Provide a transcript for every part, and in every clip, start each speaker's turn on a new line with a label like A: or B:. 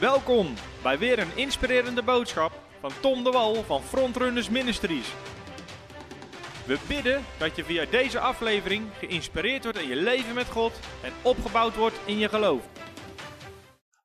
A: Welkom bij weer een inspirerende boodschap van Tom de Wal van Frontrunners Ministries. We bidden dat je via deze aflevering geïnspireerd wordt in je leven met God en opgebouwd wordt in je geloof.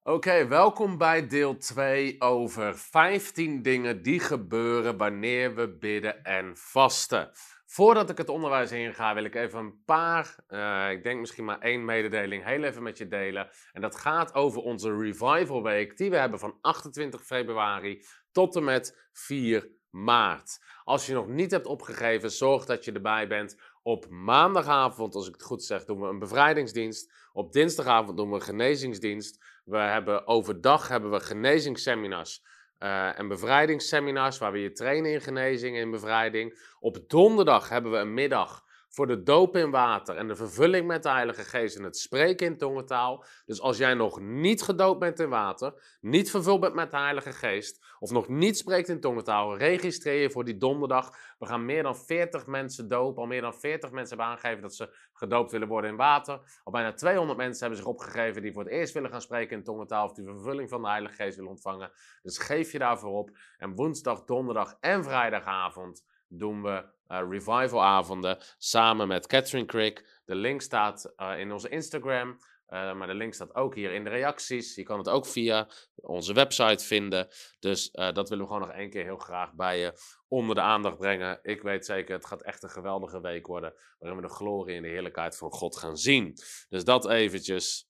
B: Oké, welkom bij deel 2 over 15 dingen die gebeuren wanneer we bidden en vasten. Voordat ik het onderwijs inga, wil ik even een paar, uh, ik denk misschien maar één mededeling, heel even met je delen. En dat gaat over onze Revival Week, die we hebben van 28 februari tot en met 4 maart. Als je nog niet hebt opgegeven, zorg dat je erbij bent. Op maandagavond, als ik het goed zeg, doen we een bevrijdingsdienst. Op dinsdagavond doen we een genezingsdienst. We hebben overdag hebben we genezingsseminars uh, en bevrijdingsseminars waar we je trainen in genezing en bevrijding. Op donderdag hebben we een middag voor de doop in water en de vervulling met de Heilige Geest en het spreken in tongentaal. Dus als jij nog niet gedoopt bent in water, niet vervuld bent met de Heilige Geest of nog niet spreekt in tongentaal, registreer je voor die donderdag. We gaan meer dan 40 mensen dopen. Al meer dan 40 mensen hebben aangegeven dat ze gedoopt willen worden in water. Al bijna 200 mensen hebben zich opgegeven die voor het eerst willen gaan spreken in tongentaal of die vervulling van de Heilige Geest willen ontvangen. Dus geef je daarvoor op. En woensdag, donderdag en vrijdagavond doen we revivalavonden samen met Catherine Crick. De link staat uh, in onze Instagram. Uh, maar de link staat ook hier in de reacties. Je kan het ook via onze website vinden. Dus dat willen we gewoon nog één keer heel graag bij je onder de aandacht brengen. Ik weet zeker, het gaat echt een geweldige week worden. Waarin we de glorie en de heerlijkheid van God gaan zien. Dus dat eventjes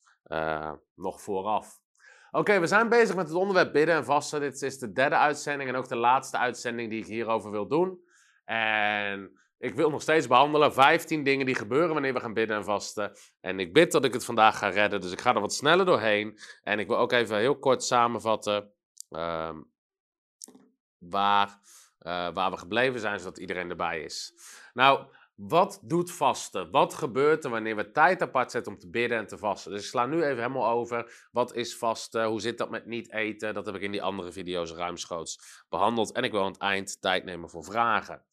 B: nog vooraf. Oké, we zijn bezig met het onderwerp bidden en vasten. Dit is de derde uitzending en ook de laatste uitzending die ik hierover wil doen. En ik wil nog steeds behandelen 15 dingen die gebeuren wanneer we gaan bidden en vasten. En ik bid dat ik het vandaag ga redden, dus ik ga er wat sneller doorheen. En ik wil ook even heel kort samenvatten uh, waar, uh, waar we gebleven zijn, zodat iedereen erbij is. Nou, wat doet vasten? Wat gebeurt er wanneer we tijd apart zetten om te bidden en te vasten? Dus ik sla nu even helemaal over. Wat is vasten? Hoe zit dat met niet eten? Dat heb ik in die andere video's ruimschoots behandeld. En ik wil aan het eind tijd nemen voor vragen.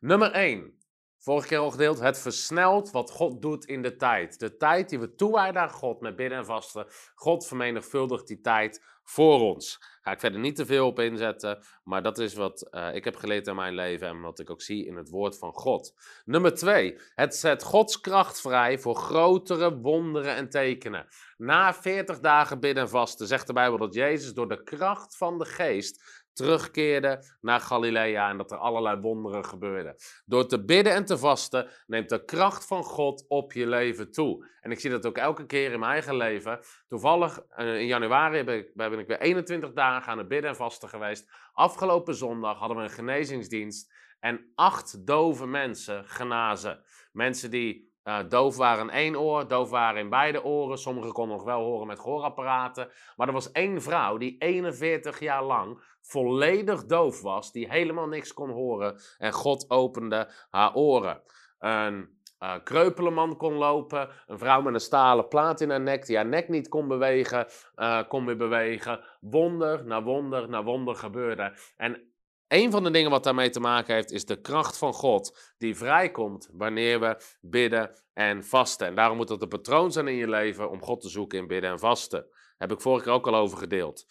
B: Nummer 1. Vorige keer al gedeeld, het versnelt wat God doet in de tijd. De tijd die we toewijden aan God met bidden en vasten. God vermenigvuldigt die tijd voor ons. Ga ik verder niet te veel op inzetten, maar dat is wat uh, ik heb geleerd in mijn leven en wat ik ook zie in het woord van God. Nummer 2. Het zet Gods kracht vrij voor grotere wonderen en tekenen. Na 40 dagen bidden en vasten zegt de Bijbel dat Jezus door de kracht van de geest terugkeerde naar Galilea en dat er allerlei wonderen gebeurden. Door te bidden en te vasten neemt de kracht van God op je leven toe. En ik zie dat ook elke keer in mijn eigen leven. Toevallig eh, in januari ben ik, ben ik weer 21 dagen aan het bidden en vasten geweest. Afgelopen zondag hadden we een genezingsdienst en acht dove mensen genazen. Mensen die uh, doof waren in één oor, doof waren in beide oren. Sommigen konden nog wel horen met gehoorapparaten. Maar er was één vrouw die 41 jaar lang volledig doof was, die helemaal niks kon horen. En God opende haar oren. Een uh, kreupele man kon lopen, een vrouw met een stalen plaat in haar nek, die haar nek niet kon bewegen, uh, kon weer bewegen. Wonder na wonder na wonder gebeurde. En een van de dingen wat daarmee te maken heeft, is de kracht van God die vrijkomt wanneer we bidden en vasten. En daarom moet dat een patroon zijn in je leven om God te zoeken in bidden en vasten. Heb ik vorige keer ook al over gedeeld.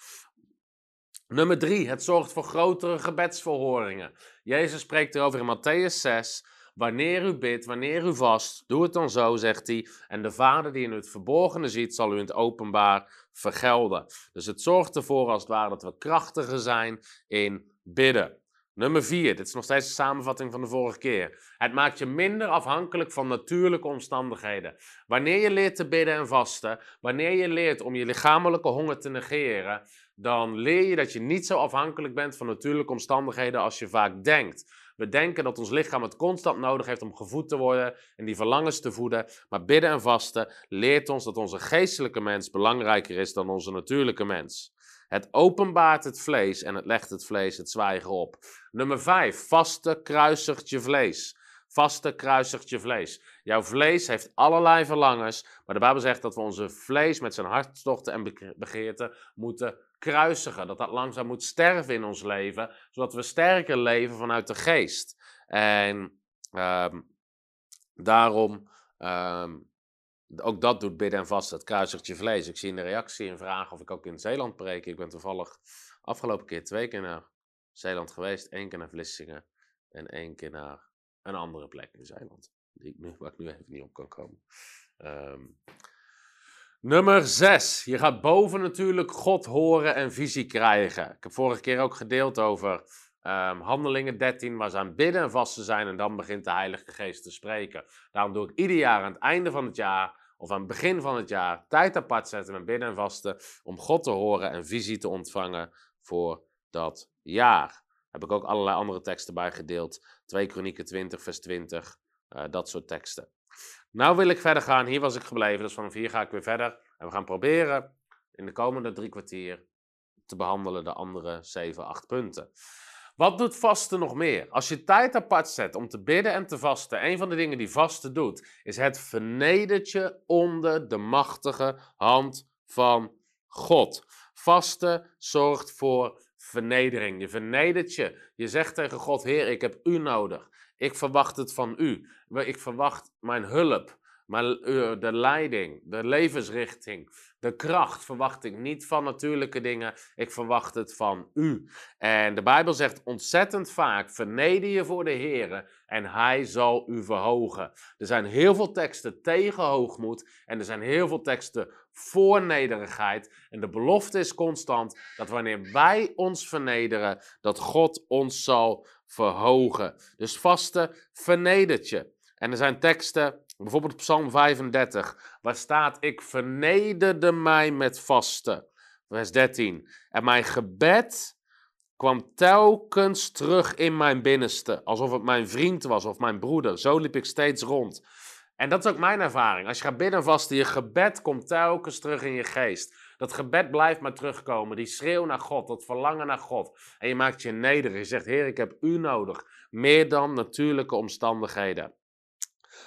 B: Nummer drie, het zorgt voor grotere gebedsverhoringen. Jezus spreekt erover in Matthäus 6. Wanneer u bidt, wanneer u vast, doe het dan zo, zegt hij. En de Vader die in het verborgene ziet, zal u in het openbaar vergelden. Dus het zorgt ervoor als het ware dat we krachtiger zijn in bidden. Nummer 4, dit is nog steeds de samenvatting van de vorige keer. Het maakt je minder afhankelijk van natuurlijke omstandigheden. Wanneer je leert te bidden en vasten, wanneer je leert om je lichamelijke honger te negeren, dan leer je dat je niet zo afhankelijk bent van natuurlijke omstandigheden als je vaak denkt. We denken dat ons lichaam het constant nodig heeft om gevoed te worden en die verlangens te voeden. Maar bidden en vasten leert ons dat onze geestelijke mens belangrijker is dan onze natuurlijke mens. Het openbaart het vlees en het legt het vlees het zwijgen op. Nummer 5. Vaste kruisigt je vlees. Vaste kruisigt je vlees. Jouw vlees heeft allerlei verlangens, maar de Bijbel zegt dat we onze vlees met zijn hartstochten en begeerten moeten kruisigen. Dat dat langzaam moet sterven in ons leven, zodat we sterker leven vanuit de geest. En um, daarom um, ook dat doet bidden en vasten, het kruisigt je vlees. Ik zie in de reactie en vragen of ik ook in Zeeland preek. Ik ben toevallig afgelopen keer twee keer naar Zeeland geweest. één keer naar Vlissingen en één keer naar een andere plek in Zeeland. Die ik nu, waar ik nu even niet op kan komen. Ehm, nummer 6. Je gaat boven natuurlijk God horen en visie krijgen. Ik heb vorige keer ook gedeeld over um, Handelingen 13, waar ze aan bidden en vasten zijn. En dan begint de Heilige Geest te spreken. Daarom doe ik ieder jaar aan het einde van het jaar of aan het begin van het jaar tijd apart zetten met bidden en vasten. Om God te horen en visie te ontvangen voor dat jaar. Heb ik ook allerlei andere teksten bij gedeeld. 2 Kronieken 20, vers 20. Uh, dat soort teksten. Nou wil ik verder gaan. Hier was ik gebleven. Dus vanaf hier ga ik weer verder. En we gaan proberen in de komende drie kwartier te behandelen de andere 7, 8 punten. Wat doet vasten nog meer? Als je tijd apart zet om te bidden en te vasten, een van de dingen die vasten doet, is het vernedertje onder de machtige hand van God. Vasten zorgt voor vernedering. Je vernedert je. Je zegt tegen God: Heer, ik heb u nodig. Ik verwacht het van u. Ik verwacht mijn hulp, mijn, de leiding, de levensrichting, de kracht verwacht ik niet van natuurlijke dingen. Ik verwacht het van u. En de Bijbel zegt ontzettend vaak: verneder je voor de Heer en Hij zal u verhogen. Er zijn heel veel teksten tegen hoogmoed en er zijn heel veel teksten voor nederigheid. En de belofte is constant dat wanneer wij ons vernederen, dat God ons zal verhogen. Dus vaste vernedert je. En er zijn teksten, bijvoorbeeld Psalm 35, waar staat: Ik vernederde mij met vasten. Vers 13. En mijn gebed kwam telkens terug in mijn binnenste, alsof het mijn vriend was of mijn broeder. Zo liep ik steeds rond. En dat is ook mijn ervaring. Als je gaat bidden vasten, je gebed komt telkens terug in je geest. Dat gebed blijft maar terugkomen. Die schreeuw naar God, dat verlangen naar God. En je maakt je nederig. Je zegt, Heer, ik heb u nodig. Meer dan natuurlijke omstandigheden.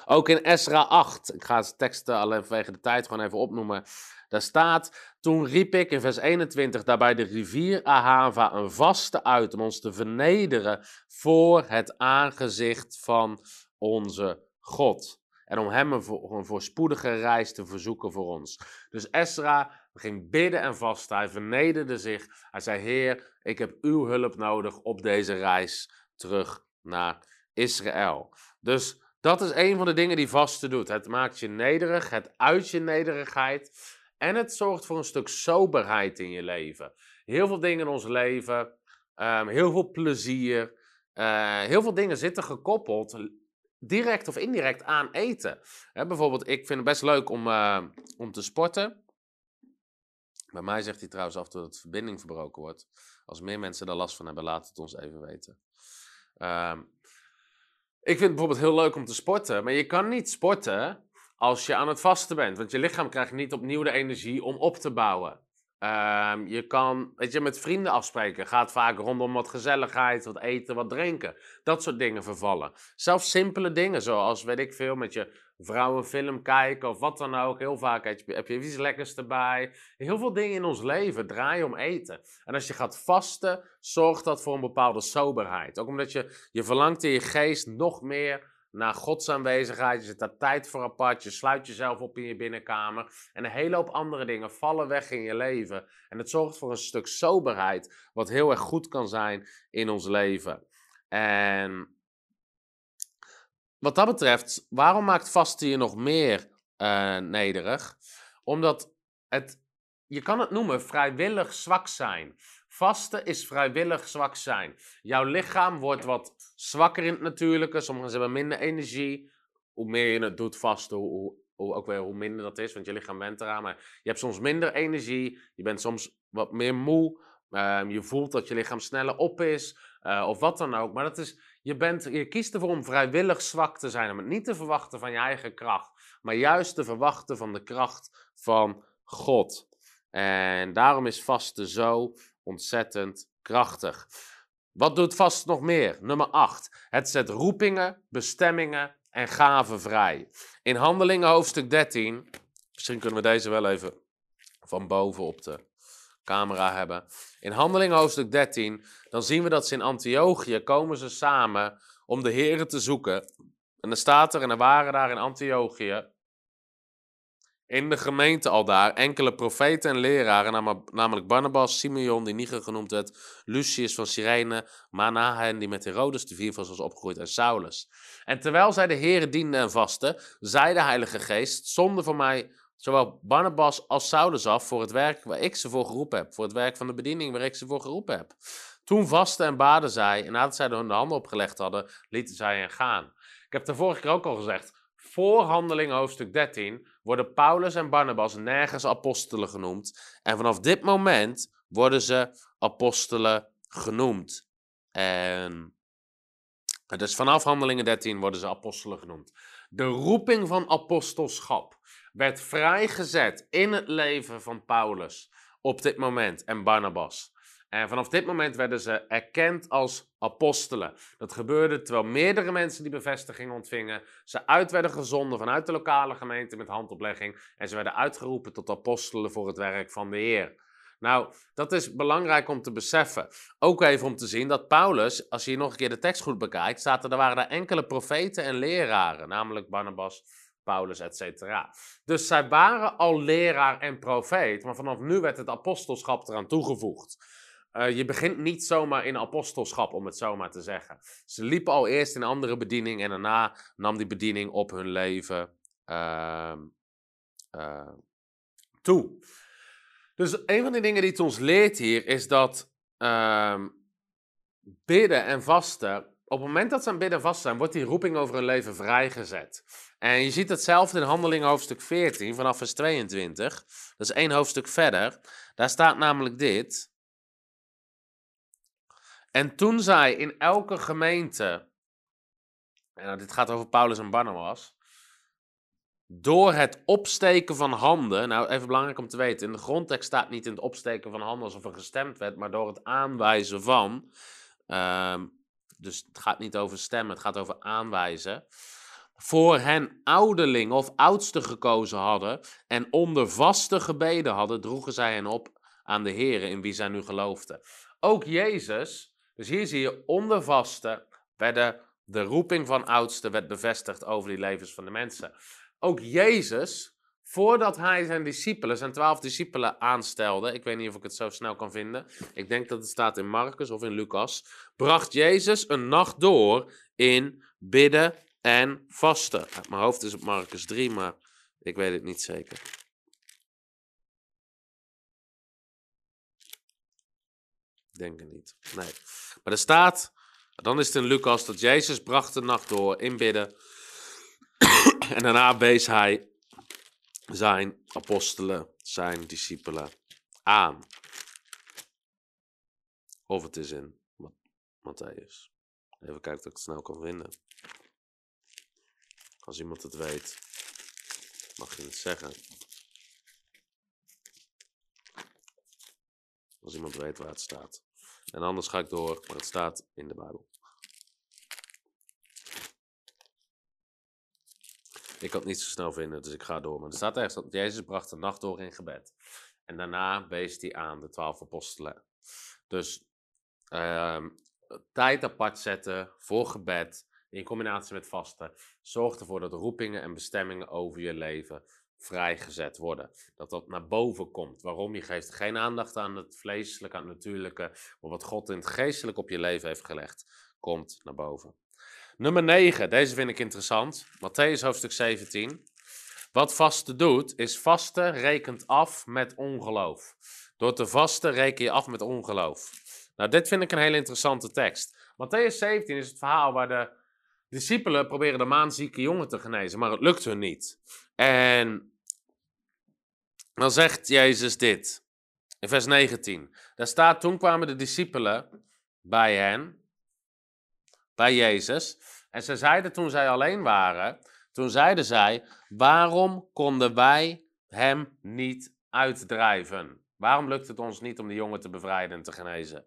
B: Ook in Esra 8, ik ga de teksten alleen vanwege de tijd gewoon even opnoemen. Daar staat, toen riep ik in vers 21 daarbij de rivier Ahava een vaste uit om ons te vernederen voor het aangezicht van onze God. En om hem een, een voorspoedige reis te verzoeken voor ons. Dus Esra ging bidden en vasten. Hij vernederde zich. Hij zei: Heer, ik heb uw hulp nodig op deze reis terug naar Israël. Dus dat is een van de dingen die vasten doet. Het maakt je nederig, het uit je nederigheid. En het zorgt voor een stuk soberheid in je leven. Heel veel dingen in ons leven, um, heel veel plezier. Uh, heel veel dingen zitten gekoppeld direct of indirect aan eten. bijvoorbeeld, ik vind het best leuk om, uh, om te sporten. Bij mij zegt hij trouwens af en toe dat de verbinding verbroken wordt. Als meer mensen daar last van hebben, laat het ons even weten. Um, ik vind het bijvoorbeeld heel leuk om te sporten, maar je kan niet sporten als je aan het vasten bent. Want je lichaam krijgt niet opnieuw de energie om op te bouwen. Um, je kan, weet je, met vrienden afspreken. Gaat vaak rondom wat gezelligheid, wat eten, wat drinken. Dat soort dingen vervallen. Zelfs simpele dingen, zoals, weet ik veel, met je vrouw een film kijken of wat dan ook. Heel vaak heb je, heb je iets lekkers erbij. Heel veel dingen in ons leven draaien om eten. En als je gaat vasten, zorgt dat voor een bepaalde soberheid. Ook omdat je, je verlangt in je geest nog meer naar Gods aanwezigheid. Je zet daar tijd voor apart. Je sluit jezelf op in je binnenkamer. En een hele hoop andere dingen vallen weg in je leven. En het zorgt voor een stuk soberheid, wat heel erg goed kan zijn in ons leven. En wat dat betreft, waarom maakt vasten je nog meer uh, nederig? Omdat het, je kan het noemen, vrijwillig zwak zijn. Vasten is vrijwillig zwak zijn. Jouw lichaam wordt wat zwakker in het natuurlijke. Sommigen hebben minder energie. Hoe meer je het doet vasten, hoe, hoe, ook weer hoe minder dat is. Want je lichaam bent eraan. Maar je hebt soms minder energie. Je bent soms wat meer moe. Uh, je voelt dat je lichaam sneller op is. Uh, of wat dan ook. Maar dat is, je, bent, je kiest ervoor om vrijwillig zwak te zijn. Om het niet te verwachten van je eigen kracht. Maar juist te verwachten van de kracht van God. En daarom is vasten zo ontzettend krachtig. Wat doet vast nog meer? Nummer 8. Het zet roepingen, bestemmingen en gaven vrij. In Handelingen hoofdstuk 13, misschien kunnen we deze wel even van boven op de camera hebben. In Handelingen hoofdstuk 13, dan zien we dat ze in Antiochië komen ze samen om de Heren te zoeken. En dan staat er, en er waren daar in Antiochië in de gemeente al daar enkele profeten en leraren, namelijk Barnabas, Simeon, die Niger genoemd werd, Lucius van Cyrene, Manahen, die met Herodes de viervels was opgegroeid, en Saulus. En terwijl zij de heren dienden en vasten, zei de Heilige Geest, zonder voor mij zowel Barnabas als Saulus af voor het werk waar ik ze voor geroepen heb, voor het werk van de bediening waar ik ze voor geroepen heb. Toen vasten en baden zij, en nadat zij hun de handen opgelegd hadden, lieten zij hen gaan. Ik heb de vorige keer ook al gezegd, voor handeling hoofdstuk 13 worden Paulus en Barnabas nergens apostelen genoemd. En vanaf dit moment worden ze apostelen genoemd. En dus vanaf handelingen 13 worden ze apostelen genoemd. De roeping van apostelschap werd vrijgezet in het leven van Paulus op dit moment en Barnabas. En vanaf dit moment werden ze erkend als apostelen. Dat gebeurde terwijl meerdere mensen die bevestiging ontvingen, ze uit werden gezonden vanuit de lokale gemeente met handoplegging en ze werden uitgeroepen tot apostelen voor het werk van de Heer. Nou, dat is belangrijk om te beseffen. Ook even om te zien dat Paulus, als je hier nog een keer de tekst goed bekijkt, staat er, waren er enkele profeten en leraren, namelijk Barnabas, Paulus, etc. Dus zij waren al leraar en profeet, maar vanaf nu werd het apostelschap eraan toegevoegd. Uh, je begint niet zomaar in apostelschap, om het zo maar te zeggen. Ze liepen al eerst in andere bediening en daarna nam die bediening op hun leven uh, uh, toe. Dus een van de dingen die het ons leert hier is dat ehm, bidden en vasten, op het moment dat ze aan bidden en vasten zijn, wordt die roeping over hun leven vrijgezet. En je ziet hetzelfde in Handelingen hoofdstuk 14, vanaf vers 22. Dat is één hoofdstuk verder. Daar staat namelijk dit. En toen zij in elke gemeente, en dit gaat over Paulus en Barnabas, door het opsteken van handen, nou even belangrijk om te weten, in de grondtekst staat niet in het opsteken van handen alsof er gestemd werd, maar door het aanwijzen van, ehm, dus het gaat niet over stemmen, het gaat over aanwijzen, voor hen ouderling of oudste gekozen hadden en onder vaste gebeden hadden, droegen zij hen op aan de Heer in wie zij nu geloofden. Ook Jezus dus hier zie je onder vasten werden de roeping van oudsten werd bevestigd over die levens van de mensen. Ook Jezus, voordat hij zijn discipelen, zijn twaalf discipelen aanstelde, ik weet niet of ik het zo snel kan vinden, ik denk dat het staat in Marcus of in Lucas, bracht Jezus een nacht door in bidden en vasten. Mijn hoofd is het Marcus 3, maar ik weet het niet zeker. Denk het niet. Nee. Maar er staat, dan is het in Lucas, dat Jezus bracht de nacht door in bidden. en daarna wees hij zijn apostelen, zijn discipelen aan. Of het is in Matthäus. Even kijken of ik het snel kan vinden. Als iemand het weet, mag je het zeggen. Als iemand weet waar het staat. En anders ga ik door, maar het staat in de Bijbel. Ik kan het niet zo snel vinden, dus ik ga door. Maar er staat ergens dat Jezus bracht de nacht door in gebed. En daarna wees hij aan de twaalf apostelen. Dus uh, tijd apart zetten voor gebed in combinatie met vasten zorgt ervoor dat roepingen en bestemmingen over je leven vrijgezet worden. Dat dat naar boven komt. Waarom? Je geeft geen aandacht aan het vleeselijke, aan het natuurlijke. Maar wat God in het geestelijk op je leven heeft gelegd, komt naar boven. Nummer 9, deze vind ik interessant. Matthäus hoofdstuk 17. Wat vasten doet, is vasten rekent af met ongeloof. Door te vasten reken je af met ongeloof. Nou, dit vind ik een hele interessante tekst. Matthäus 17 is het verhaal waar de discipelen proberen de maanzieke jongen te genezen, maar het lukt hun niet. En dan zegt Jezus dit. In vers 19. Daar staat, toen kwamen de discipelen bij hen, bij Jezus. En ze zeiden toen zij alleen waren, toen zeiden zij, waarom konden wij hem niet uitdrijven? Waarom lukt het ons niet om de jongen te bevrijden en te genezen?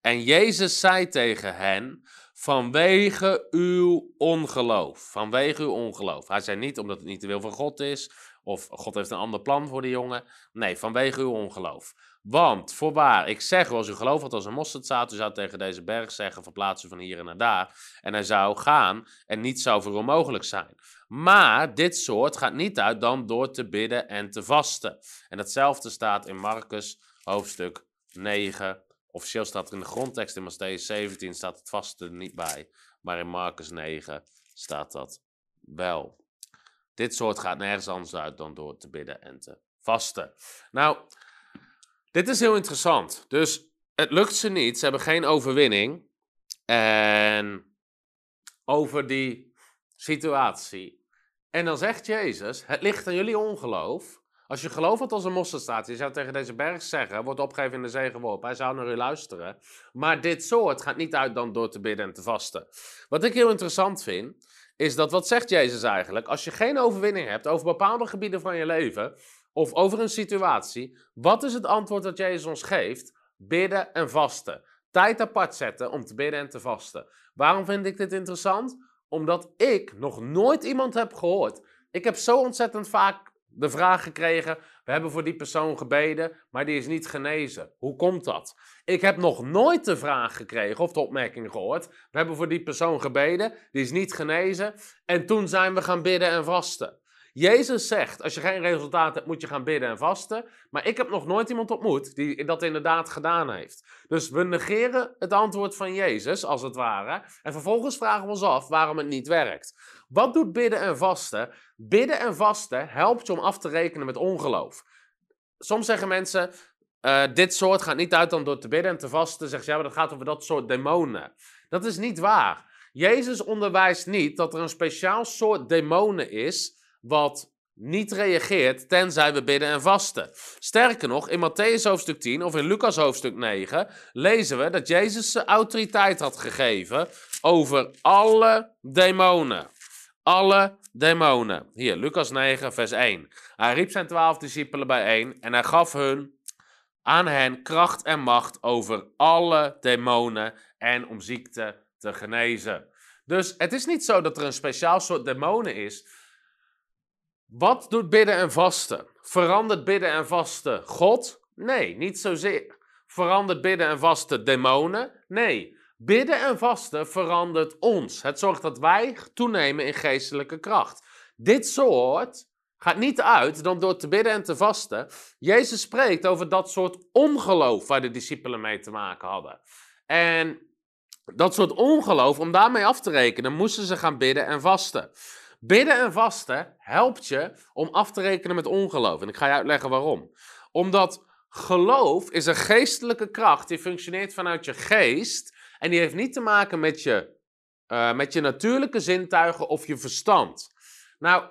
B: En Jezus zei tegen hen, vanwege uw ongeloof. Vanwege uw ongeloof. Hij zei niet omdat het niet de wil van God is, Of God heeft een ander plan voor die jongen. Nee, vanwege uw ongeloof. Want, voorwaar, ik zeg, als u geloof had als een mosterdzaad, u zou tegen deze berg zeggen, verplaatsen van hier naar daar. En hij zou gaan en niets zou voor onmogelijk zijn. Maar dit soort gaat niet uit dan door te bidden en te vasten. En datzelfde staat in Marcus hoofdstuk 9. Officieel staat er in de grondtekst in Matthäus 17 staat het vasten niet bij. Maar in Marcus 9 staat dat wel. Dit soort gaat nergens anders uit dan door te bidden en te vasten. Nou, dit is heel interessant. Dus het lukt ze niet. Ze hebben geen overwinning. En over die situatie. En dan zegt Jezus: Het ligt aan jullie ongeloof. Als je geloof had als een staat, je zou tegen deze berg zeggen: Wordt opgegeven in de zee geworpen. Hij zou naar u luisteren. Maar dit soort gaat niet uit dan door te bidden en te vasten. Wat ik heel interessant vind, is dat wat zegt Jezus eigenlijk? Als je geen overwinning hebt over bepaalde gebieden van je leven of over een situatie, wat is het antwoord dat Jezus ons geeft? Bidden en vasten. Tijd apart zetten om te bidden en te vasten. Waarom vind ik dit interessant? Omdat ik nog nooit iemand heb gehoord. Ik heb zo ontzettend vaak de vraag gekregen: we hebben voor die persoon gebeden, maar die is niet genezen. Hoe komt dat? Ik heb nog nooit de vraag gekregen of de opmerking gehoord: we hebben voor die persoon gebeden, die is niet genezen. En toen zijn we gaan bidden en vasten. Jezus zegt, als je geen resultaat hebt, moet je gaan bidden en vasten. Maar ik heb nog nooit iemand ontmoet die dat inderdaad gedaan heeft. Dus we negeren het antwoord van Jezus, als het ware. En vervolgens vragen we ons af waarom het niet werkt. Wat doet bidden en vasten? Bidden en vasten helpt je om af te rekenen met ongeloof. Soms zeggen mensen, uh, dit soort gaat niet uit dan door te bidden en te vasten. Zeg je, ja, maar dat gaat over dat soort demonen. Dat is niet waar. Jezus onderwijst niet dat er een speciaal soort demonen is wat niet reageert tenzij we bidden en vasten. Sterker nog, in Matthäus hoofdstuk 10 of in Lucas hoofdstuk 9 lezen we dat Jezus zijn autoriteit had gegeven over alle demonen. Alle demonen. Hier, Lucas 9, vers 1. Hij riep zijn twaalf discipelen bijeen en hij gaf hun aan hen kracht en macht over alle demonen en om ziekte te genezen. Dus het is niet zo dat er een speciaal soort demonen is wat doet bidden en vasten? Verandert bidden en vasten God? Nee, niet zozeer. Verandert bidden en vasten demonen? Nee. Bidden en vasten verandert ons. Het zorgt dat wij toenemen in geestelijke kracht. Dit soort gaat niet uit dan door te bidden en te vasten. Jezus spreekt over dat soort ongeloof waar de discipelen mee te maken hadden. En dat soort ongeloof, om daarmee af te rekenen, moesten ze gaan bidden en vasten. Bidden en vasten helpt je om af te rekenen met ongeloof. En ik ga je uitleggen waarom. Omdat geloof is een geestelijke kracht die functioneert vanuit je geest. En die heeft niet te maken met je, uh, met je natuurlijke zintuigen of je verstand. Nou,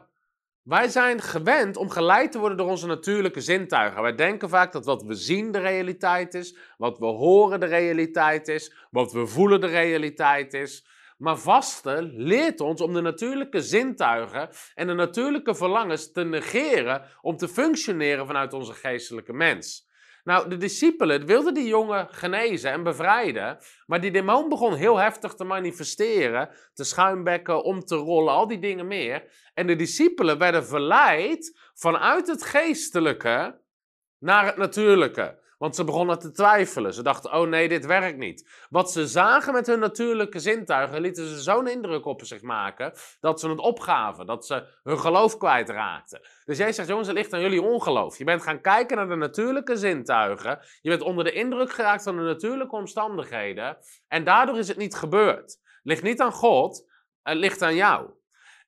B: wij zijn gewend om geleid te worden door onze natuurlijke zintuigen. Wij denken vaak dat wat we zien de realiteit is, wat we horen de realiteit is, wat we voelen de realiteit is. Maar vasten leert ons om de natuurlijke zintuigen en de natuurlijke verlangens te negeren om te functioneren vanuit onze geestelijke mens. Nou, de discipelen wilden die jongen genezen en bevrijden, maar die demon begon heel heftig te manifesteren, te schuimbekken, om te rollen, al die dingen meer. En de discipelen werden verleid vanuit het geestelijke naar het natuurlijke. Want ze begonnen te twijfelen. Ze dachten, oh nee, dit werkt niet. Wat ze zagen met hun natuurlijke zintuigen, lieten ze zo'n indruk op zich maken, dat ze het opgaven, dat ze hun geloof kwijtraakten. Dus jij zegt, jongens, het ligt aan jullie ongeloof. Je bent gaan kijken naar de natuurlijke zintuigen, je bent onder de indruk geraakt van de natuurlijke omstandigheden, en daardoor is het niet gebeurd. Het ligt niet aan God, het ligt aan jou.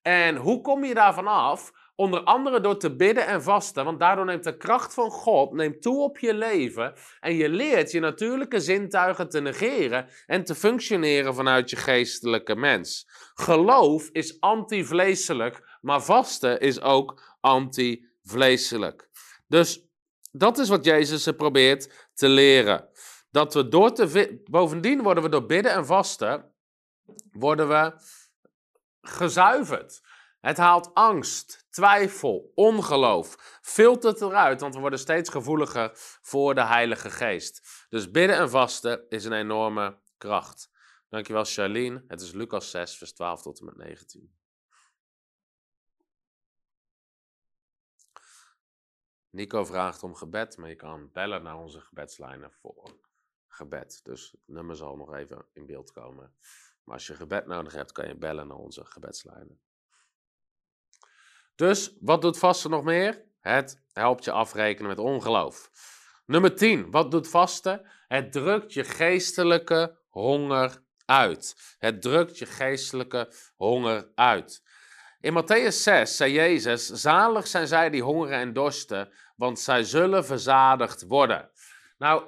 B: En hoe kom je daarvan af? Onder andere door te bidden en vasten, want daardoor neemt de kracht van God neemt toe op je leven en je leert je natuurlijke zintuigen te negeren en te functioneren vanuit je geestelijke mens. Geloof is antivleeselijk, maar vasten is ook antivleeselijk. Dus dat is wat Jezus ze probeert te leren. Dat we door te bovendien worden we door bidden en vasten worden we gezuiverd. Het haalt angst, twijfel, ongeloof, filtert eruit, want we worden steeds gevoeliger voor de Heilige Geest. Dus bidden en vasten is een enorme kracht. Dankjewel Charlene. Het is Lucas 6, vers 12 tot en met 19. Nico vraagt om gebed, maar je kan bellen naar onze gebedslijnen voor gebed. Dus het nummer zal nog even in beeld komen. Maar als je gebed nodig hebt, kan je bellen naar onze gebedslijnen. Dus wat doet vasten nog meer? Het helpt je afrekenen met ongeloof. Nummer 10. Wat doet vasten? Het drukt je geestelijke honger uit. Het drukt je geestelijke honger uit. In Matthäus 6 zei Jezus: Zalig zijn zij die hongeren en dorsten, want zij zullen verzadigd worden. Nou,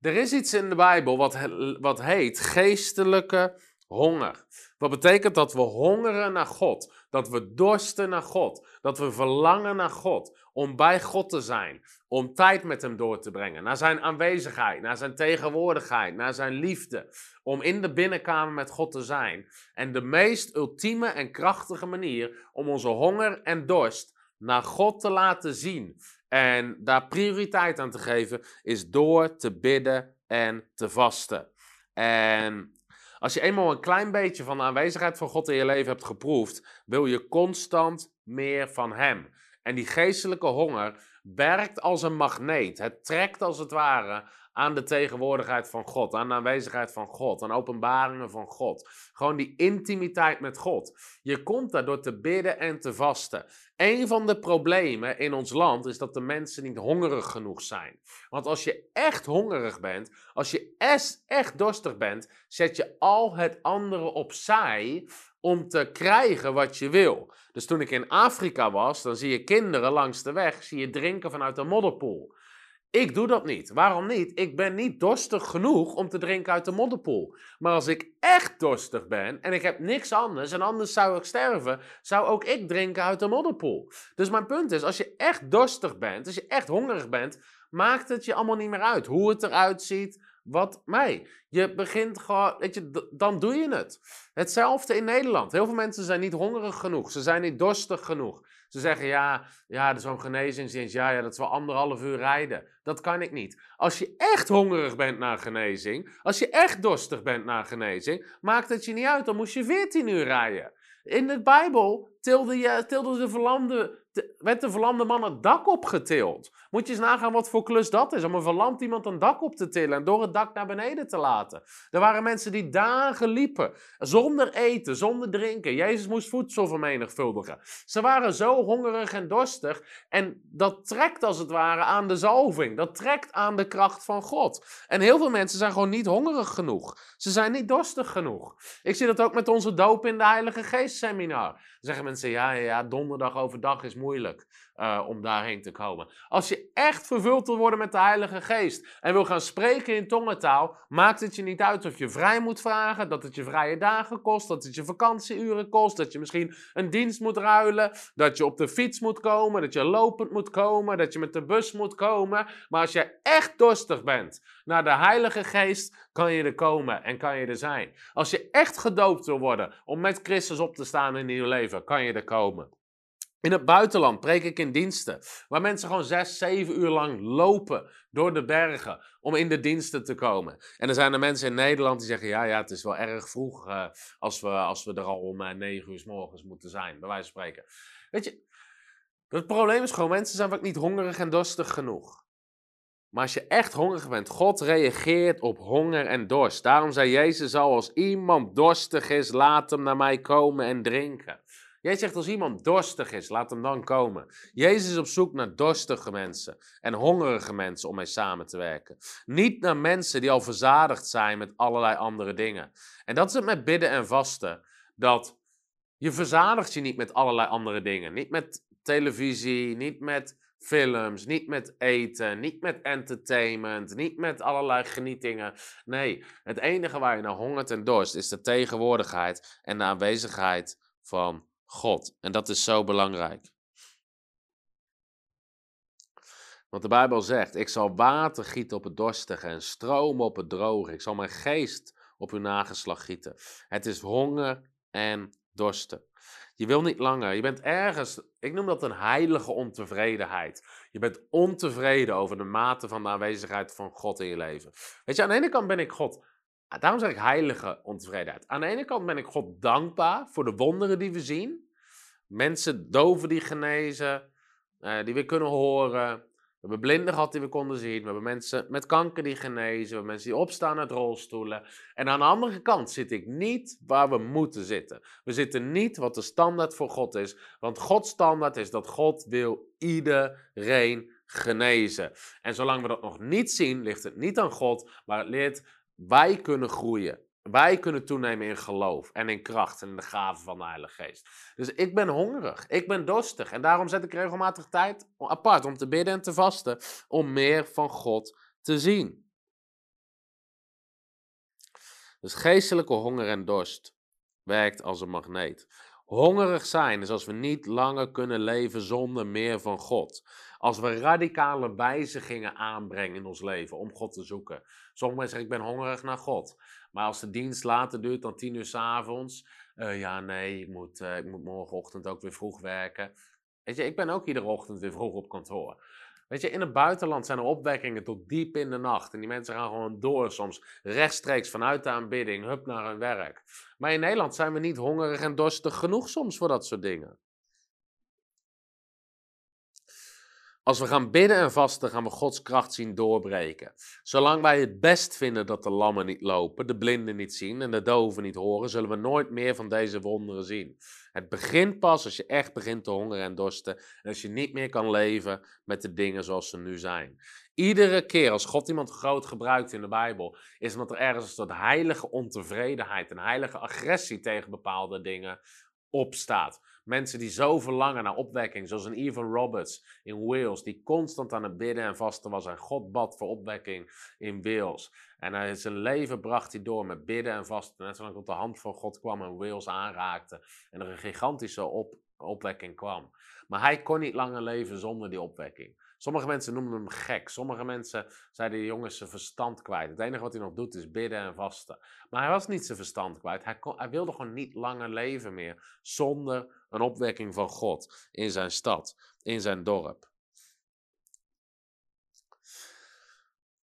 B: er is iets in de Bijbel wat, wat heet geestelijke honger. Wat betekent dat we hongeren naar God, dat we dorsten naar God, dat we verlangen naar God, om bij God te zijn, om tijd met Hem door te brengen, naar Zijn aanwezigheid, naar Zijn tegenwoordigheid, naar Zijn liefde, om in de binnenkamer met God te zijn. En de meest ultieme en krachtige manier om onze honger en dorst naar God te laten zien en daar prioriteit aan te geven, is door te bidden en te vasten. En als je eenmaal een klein beetje van de aanwezigheid van God in je leven hebt geproefd, wil je constant meer van Hem. En die geestelijke honger werkt als een magneet. Het trekt als het ware aan de tegenwoordigheid van God, aan de aanwezigheid van God, aan openbaringen van God. Gewoon die intimiteit met God. Je komt daar door te bidden en te vasten. Een van de problemen in ons land is dat de mensen niet hongerig genoeg zijn. Want als je echt hongerig bent, als je echt dorstig bent, zet je al het andere opzij om te krijgen wat je wil. Dus toen ik in Afrika was, dan zie je kinderen langs de weg, zie je drinken vanuit een modderpoel. Ik doe dat niet. Waarom niet? Ik ben niet dorstig genoeg om te drinken uit de modderpoel. Maar als ik echt dorstig ben en ik heb niks anders en anders zou ik sterven, zou ook ik drinken uit de modderpoel. Dus mijn punt is, als je echt dorstig bent, als je echt hongerig bent, maakt het je allemaal niet meer uit hoe het eruit ziet, wat mij. Je begint gewoon, weet je, dan doe je het. Hetzelfde in Nederland. Heel veel mensen zijn niet hongerig genoeg. Ze zijn niet dorstig genoeg. Ze zeggen ja, ja, zo'n genezingsdienst. Ja, ja, dat is wel anderhalf uur rijden. Dat kan ik niet. Als je echt hongerig bent naar genezing, als je echt dorstig bent naar genezing, maakt het je niet uit. Dan moest je 14 uur rijden. In de Bijbel tilde, je, tilde de verlamde werd de verlamde man het dak opgetild. Moet je eens nagaan wat voor klus dat is, om een verlamd iemand een dak op te tillen en door het dak naar beneden te laten. Er waren mensen die dagen liepen, zonder eten, zonder drinken. Jezus moest voedsel vermenigvuldigen. Ze waren zo hongerig en dorstig en dat trekt als het ware aan de zalving. Dat trekt aan de kracht van God. En heel veel mensen zijn gewoon niet hongerig genoeg. Ze zijn niet dorstig genoeg. Ik zie dat ook met onze doop in de Heilige Geest seminar. Zeggen mensen, ja, ja donderdag overdag is moeilijk uh, om daarheen te komen. Als je echt vervuld wil worden met de Heilige Geest en wil gaan spreken in tongentaal, maakt het je niet uit of je vrij moet vragen, dat het je vrije dagen kost, dat het je vakantieuren kost, dat je misschien een dienst moet ruilen, dat je op de fiets moet komen, dat je lopend moet komen, dat je met de bus moet komen. Maar als je echt dorstig bent naar de Heilige Geest, kan je er komen en kan je er zijn. Als je echt gedoopt wil worden om met Christus op te staan in je leven, kan je er komen. In het buitenland preek ik in diensten, waar mensen gewoon zes, zeven uur lang lopen door de bergen om in de diensten te komen. En er zijn er mensen in Nederland die zeggen, ja, ja, het is wel erg vroeg uh, als, we, als we er al om uh, negen uur s morgens moeten zijn, bij wijze van spreken. Weet je, het probleem is gewoon, mensen zijn vaak niet hongerig en dorstig genoeg. Maar als je echt hongerig bent, God reageert op honger en dorst. Daarom zei Jezus al, als iemand dorstig is, laat hem naar mij komen en drinken. Jij zegt als iemand dorstig is, laat hem dan komen. Jezus is op zoek naar dorstige mensen en hongerige mensen om mee samen te werken. Niet naar mensen die al verzadigd zijn met allerlei andere dingen. En dat is het met bidden en vasten. Dat je verzadigt je niet met allerlei andere dingen. Niet met televisie, niet met films, niet met eten, niet met entertainment, niet met allerlei genietingen. Nee, het enige waar je naar hongert en dorst is de tegenwoordigheid en de aanwezigheid van God. En dat is zo belangrijk. Want de Bijbel zegt: Ik zal water gieten op het dorstige en stromen op het droge. Ik zal mijn geest op uw nageslag gieten. Het is honger en dorsten. Je wil niet langer. Je bent ergens, ik noem dat een heilige ontevredenheid. Je bent ontevreden over de mate van de aanwezigheid van God in je leven. Weet je, aan de ene kant ben ik God daarom zeg ik heilige ontevredenheid. Aan de ene kant ben ik God dankbaar voor de wonderen die we zien. Mensen doven die genezen, uh, die weer kunnen horen. We hebben blinden gehad die we konden zien. We hebben mensen met kanker die genezen. We hebben mensen die opstaan uit rolstoelen. En aan de andere kant zit ik niet waar we moeten zitten. We zitten niet wat de standaard voor God is. Want Gods standaard is dat God wil iedereen genezen. En zolang we dat nog niet zien, ligt het niet aan God, maar het leert wij kunnen groeien. Wij kunnen toenemen in geloof en in kracht en in de gaven van de Heilige Geest. Dus ik ben hongerig, ik ben dorstig en daarom zet ik regelmatig tijd apart om te bidden en te vasten, om meer van God te zien. Dus geestelijke honger en dorst werkt als een magneet. Hongerig zijn is als we niet langer kunnen leven zonder meer van God. Als we radicale wijzigingen aanbrengen in ons leven om God te zoeken. Sommige mensen zeggen, ik ben hongerig naar God. Maar als de dienst later duurt dan tien uur s avonds. Uh, ja, nee, ik moet, uh, ik moet morgenochtend ook weer vroeg werken. Weet je, ik ben ook iedere ochtend weer vroeg op kantoor. Weet je, in het buitenland zijn er opwekkingen tot diep in de nacht. En die mensen gaan gewoon door, soms rechtstreeks vanuit de aanbidding, hup naar hun werk. Maar in Nederland zijn we niet hongerig en dorstig genoeg soms voor dat soort dingen. Als we gaan bidden en vasten, gaan we Gods kracht zien doorbreken. Zolang wij het best vinden dat de lammen niet lopen, de blinden niet zien en de doven niet horen, zullen we nooit meer van deze wonderen zien. Het begint pas als je echt begint te hongeren en dorsten en als je niet meer kan leven met de dingen zoals ze nu zijn. Iedere keer als God iemand groot gebruikt in de Bijbel, is omdat er ergens een soort heilige ontevredenheid, een heilige agressie tegen bepaalde dingen opstaat. Mensen die zo verlangen naar opwekking, zoals een Evan Roberts in Wales, die constant aan het bidden en vasten was en God bad voor opwekking in Wales. En hij, zijn leven bracht hij door met bidden en vasten, net zolang tot de hand van God kwam en Wales aanraakte en er een gigantische op, opwekking kwam. Maar hij kon niet langer leven zonder die opwekking. Sommige mensen noemen hem gek. Sommige mensen zeiden, de jongens zijn verstand kwijt. Het enige wat hij nog doet is bidden en vasten. Maar hij was niet zijn verstand kwijt. Hij, hij wilde gewoon niet langer leven meer zonder een opwekking van God in zijn stad, in zijn dorp.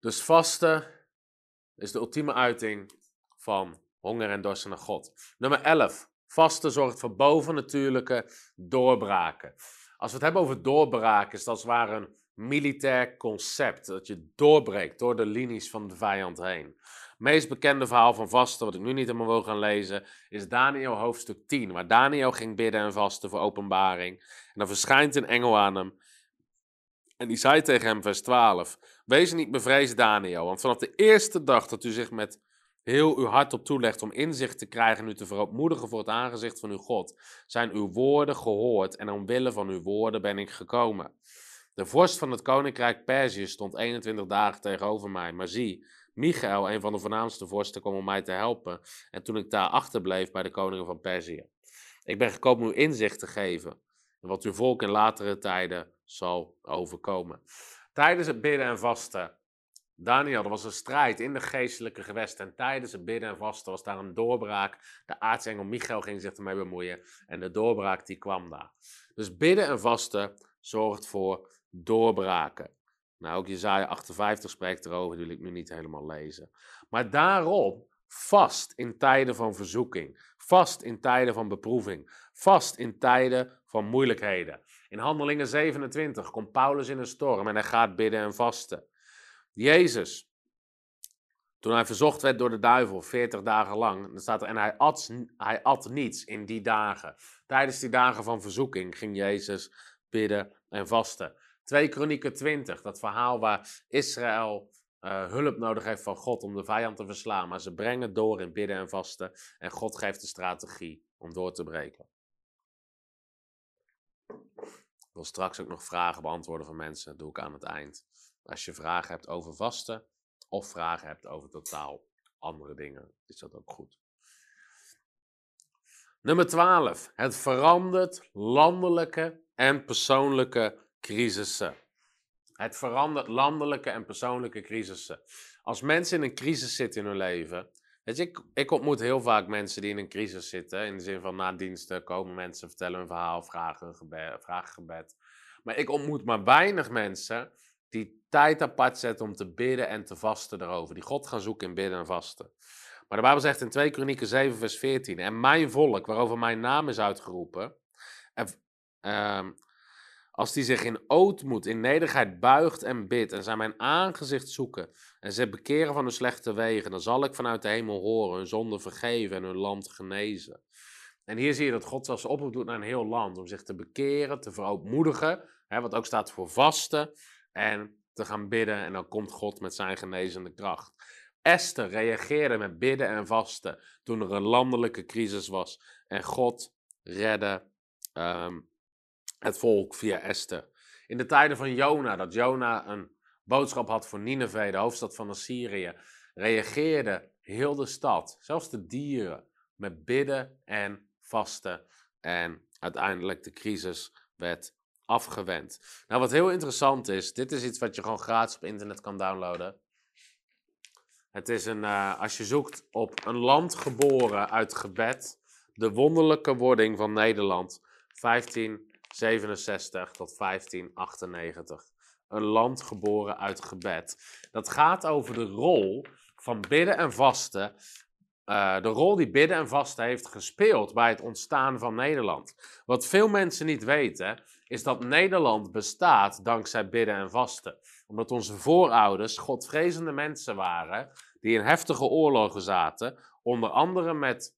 B: Dus vasten is de ultieme uiting van honger en dorst naar God. Nummer 11. Vasten zorgt voor bovennatuurlijke doorbraken. Als we het hebben over doorbraken, is dat als het ware een militair concept. Dat je doorbreekt door de linies van de vijand heen. Het meest bekende verhaal van vasten, wat ik nu niet helemaal wil gaan lezen, is Daniel hoofdstuk 10. Waar Daniel ging bidden en vasten voor openbaring. En dan verschijnt een engel aan hem. En die zei tegen hem, vers 12: Wees niet bevreesd, Daniel, want vanaf de eerste dag dat u zich met heel uw hart op toelegt om inzicht te krijgen en u te verootmoedigen voor het aangezicht van uw God, zijn uw woorden gehoord en omwille van uw woorden ben ik gekomen. De vorst van het koninkrijk Perzië stond 21 dagen tegenover mij, maar zie, Michael, een van de voornaamste vorsten, kwam om mij te helpen en toen ik daar achterbleef bij de koningen van Perzië. Ik ben gekomen u inzicht te geven wat uw volk in latere tijden zal overkomen. Tijdens het bidden en vasten Daniel, er was een strijd in de geestelijke gewesten. En tijdens het bidden en vasten was daar een doorbraak. De aartsengel Michael ging zich ermee bemoeien. En de doorbraak die kwam daar. Dus bidden en vasten zorgt voor doorbraken. Nou, ook Jezaja 58 spreekt erover, die wil ik nu niet helemaal lezen. Maar daarom vast in tijden van verzoeking. Vast in tijden van beproeving. Vast in tijden van moeilijkheden. In Handelingen 27 komt Paulus in een storm en hij gaat bidden en vasten. Jezus, toen hij verzocht werd door de duivel, 40 dagen lang, dan staat er, en hij at, hij at niets in die dagen. Tijdens die dagen van verzoeking ging Jezus bidden en vasten. 2 Kronieken 20, dat verhaal waar Israël uh, hulp nodig heeft van God om de vijand te verslaan. Maar ze brengen door in bidden en vasten en God geeft de strategie om door te breken. Ik wil straks ook nog vragen beantwoorden van mensen, dat doe ik aan het eind. Als je vragen hebt over vasten of vragen hebt over totaal andere dingen, is dat ook goed. Nummer 12. Het verandert landelijke en persoonlijke crisissen. Het verandert landelijke en persoonlijke crisissen. Als mensen in een crisis zitten in hun leven. Weet je, ik, ik ontmoet heel vaak mensen die in een crisis zitten. In de zin van na diensten komen mensen vertellen hun verhaal, vragen gebed, vragen gebed. Maar ik ontmoet maar weinig mensen die tijd apart zetten om te bidden en te vasten erover. Die God gaan zoeken in bidden en vasten. Maar de Bijbel zegt in 2 Kronieken 7 vers 14. En mijn volk, waarover mijn naam is uitgeroepen. En, uh, Als die zich in ootmoed, in nederigheid buigt en bidt en zij mijn aangezicht zoeken en ze bekeren van hun slechte wegen, dan zal ik vanuit de hemel horen, hun zonde vergeven en hun land genezen. En hier zie je dat God zelfs oproep doet naar een heel land om zich te bekeren, te verootmoedigen, hè, wat ook staat voor vasten en te gaan bidden en dan komt God met zijn genezende kracht. Esther reageerde met bidden en vasten toen er een landelijke crisis was en God redde ehm, het volk via Esther. In de tijden van Jona, dat Jona een boodschap had voor Nineveh, de hoofdstad van Assyrië, reageerde heel de stad, zelfs de dieren, met bidden en vasten. En uiteindelijk de crisis werd afgewend. Nou, wat heel interessant is, dit is iets wat je gewoon gratis op internet kan downloaden. Het is een, uh, als je zoekt op een land geboren uit gebed, de wonderlijke wording van Nederland, 1567 tot 1598. Een land geboren uit gebed. Dat gaat over de rol van bidden en vasten uh, de rol die bidden en vasten heeft gespeeld bij het ontstaan van Nederland. Wat veel mensen niet weten, is dat Nederland bestaat dankzij bidden en vasten. Omdat onze voorouders godvrezende mensen waren, die in heftige oorlogen zaten, onder andere met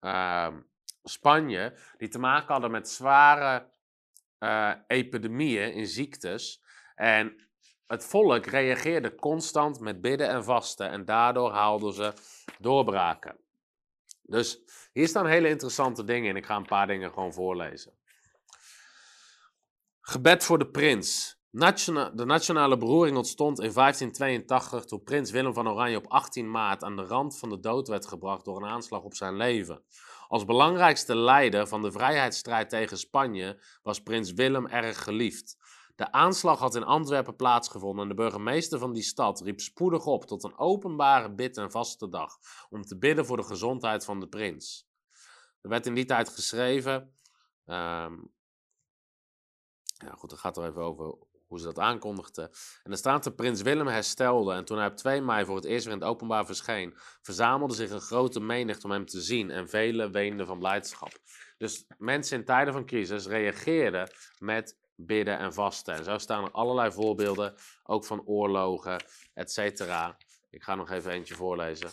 B: uh, Spanje, die te maken hadden met zware uh, epidemieën in ziektes. En het volk reageerde constant met bidden en vasten en daardoor haalden ze doorbraken. Dus hier staan hele interessante dingen in. Ik ga een paar dingen gewoon voorlezen. Gebed voor de prins. de nationale beroering ontstond in 1582 toen prins Willem van Oranje op 18 maart aan de rand van de dood werd gebracht door een aanslag op zijn leven. Als belangrijkste leider van de vrijheidsstrijd tegen Spanje was prins Willem erg geliefd. De aanslag had in Antwerpen plaatsgevonden en de burgemeester van die stad riep spoedig op tot een openbare bid- en vaste dag om te bidden voor de gezondheid van de prins. Er werd in die tijd geschreven, um, ja goed, dat gaat er even over hoe ze dat aankondigden. En er staat dat prins Willem herstelde en toen hij op 2 mei voor het eerst weer in het openbaar verscheen, verzamelde zich een grote menigte om hem te zien en velen weenden van blijdschap. Dus mensen in tijden van crisis reageerden met bidden en vasten. En zo staan er allerlei voorbeelden, ook van oorlogen, et cetera. Ik ga nog even eentje voorlezen.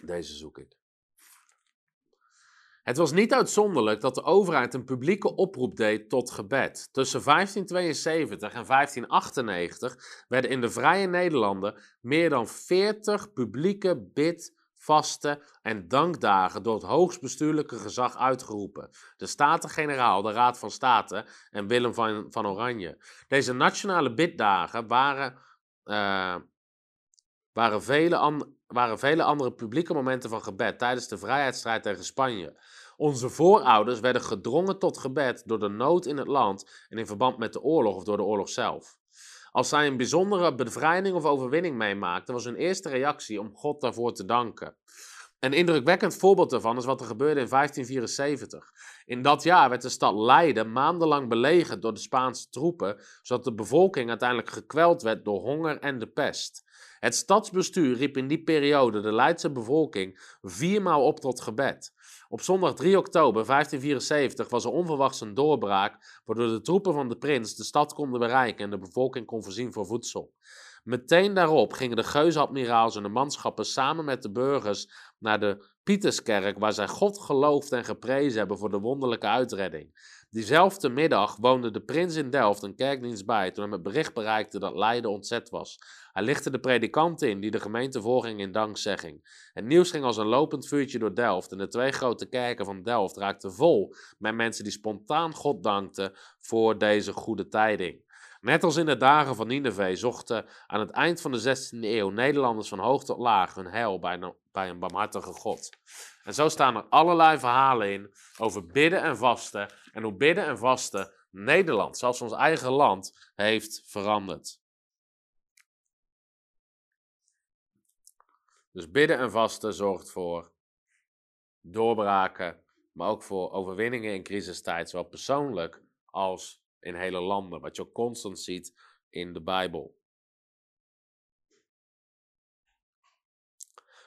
B: Deze zoek ik. Het was niet uitzonderlijk dat de overheid een publieke oproep deed tot gebed. Tussen 1572 en 1598 werden in de Vrije Nederlanden meer dan 40 publieke bid- vasten en dankdagen door het hoogstbestuurlijke gezag uitgeroepen. De Staten-Generaal, de Raad van State en Willem van, Oranje. Deze nationale biddagen waren, uh, waren, vele waren vele andere publieke momenten van gebed tijdens de vrijheidsstrijd tegen Spanje. Onze voorouders werden gedrongen tot gebed door de nood in het land en in verband met de oorlog of door de oorlog zelf. Als zij een bijzondere bevrijding of overwinning meemaakten, was hun eerste reactie om God daarvoor te danken. Een indrukwekkend voorbeeld daarvan is wat er gebeurde in 1574. In dat jaar werd de stad Leiden maandenlang belegerd door de Spaanse troepen, zodat de bevolking uiteindelijk gekweld werd door honger en de pest. Het stadsbestuur riep in die periode de Leidse bevolking viermaal op tot gebed. Op zondag 3 oktober 1574 was er onverwachts een doorbraak, waardoor de troepen van de prins de stad konden bereiken en de bevolking kon voorzien voor voedsel. Meteen daarop gingen de geuzenadmiraals en de manschappen samen met de burgers naar de Pieterskerk, waar zij God geloofd en geprezen hebben voor de wonderlijke uitredding. Diezelfde middag woonde de prins in Delft een kerkdienst bij toen hem het bericht bereikte dat Leiden ontzet was. Hij lichtte de predikanten in die de gemeente voorging in dankzegging. Het nieuws ging als een lopend vuurtje door Delft en de twee grote kerken van Delft raakten vol met mensen die spontaan God dankten voor deze goede tijding. Net als in de dagen van Nineveh zochten aan het eind van de 16e eeuw Nederlanders van hoog tot laag hun heil bij een, bij een barmhartige God. En zo staan er allerlei verhalen in over bidden en vasten en hoe bidden en vasten Nederland, zelfs ons eigen land, heeft veranderd. Dus bidden en vasten zorgt voor doorbraken, maar ook voor overwinningen in crisistijd, zowel persoonlijk als in hele landen, wat je ook constant ziet in de Bijbel.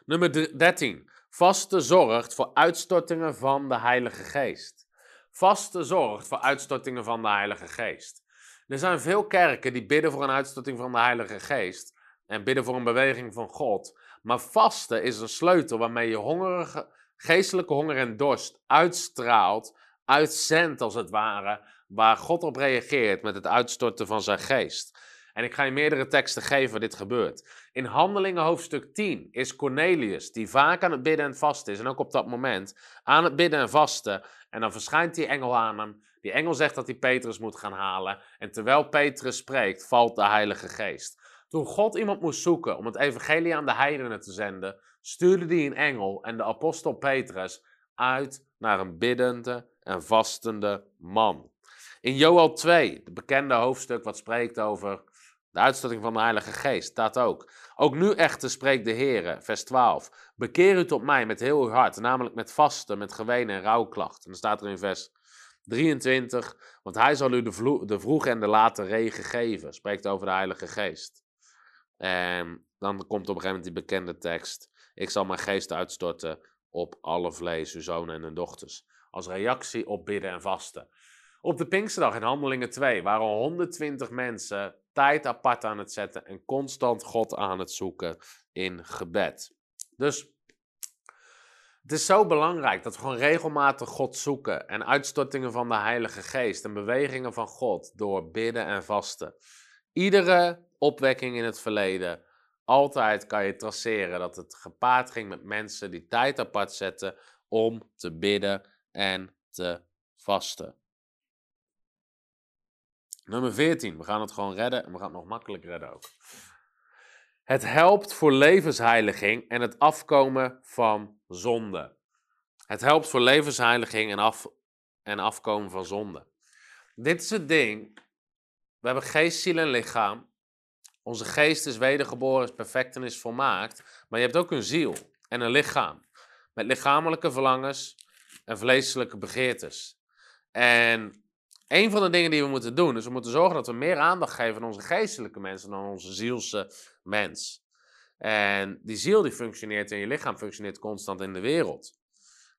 B: Nummer 13. Vasten zorgt voor uitstortingen van de Heilige Geest. Vasten zorgt voor uitstortingen van de Heilige Geest. Er zijn veel kerken die bidden voor een uitstorting van de Heilige Geest en bidden voor een beweging van God. Maar vasten is een sleutel waarmee je hongerige, geestelijke honger en dorst uitstraalt, uitzendt als het ware, waar God op reageert met het uitstorten van zijn geest. En ik ga je meerdere teksten geven waar dit gebeurt. In Handelingen hoofdstuk 10 is Cornelius, die vaak aan het bidden en vasten is, en ook op dat moment, aan het bidden en vasten. En dan verschijnt die engel aan hem. Die engel zegt dat hij Petrus moet gaan halen. En terwijl Petrus spreekt, valt de Heilige Geest. Toen God iemand moest zoeken om het evangelie aan de heidenen te zenden, stuurde hij een engel en de apostel Petrus uit naar een biddende en vastende man. In Joel 2, het bekende hoofdstuk wat spreekt over de uitstorting van de Heilige Geest, staat ook. Ook nu echter spreekt de Heer, vers 12. Bekeer u tot mij met heel uw hart, namelijk met vasten, met gewenen en rouwklachten. En dan staat er in vers 23, want hij zal u de, de vroege en de late regen geven. Spreekt over de Heilige Geest. En dan komt op een gegeven moment die bekende tekst. Ik zal mijn geest uitstorten op alle vlees, uw zonen en hun dochters. Als reactie op bidden en vasten. Op de Pinksterdag in Handelingen 2 waren 120 mensen tijd apart aan het zetten en constant God aan het zoeken in gebed. Dus het is zo belangrijk dat we gewoon regelmatig God zoeken en uitstortingen van de Heilige Geest en bewegingen van God door bidden en vasten. Iedere opwekking in het verleden, altijd kan je traceren dat het gepaard ging met mensen die tijd apart zetten om te bidden en te vasten. Nummer 14. We gaan het gewoon redden en we gaan het nog makkelijk redden ook. Het helpt voor levensheiliging en het afkomen van zonde. Het helpt voor levensheiliging en, af, en afkomen van zonde. Dit is het ding. We hebben geest, ziel en lichaam. Onze geest is wedergeboren, is perfect en is volmaakt. Maar je hebt ook een ziel en een lichaam. Met lichamelijke verlangens en vleeselijke begeertes. En een van de dingen die we moeten doen, is we moeten zorgen dat we meer aandacht geven aan onze geestelijke mensen dan onze zielse mens. En die ziel die functioneert en je lichaam functioneert constant in de wereld.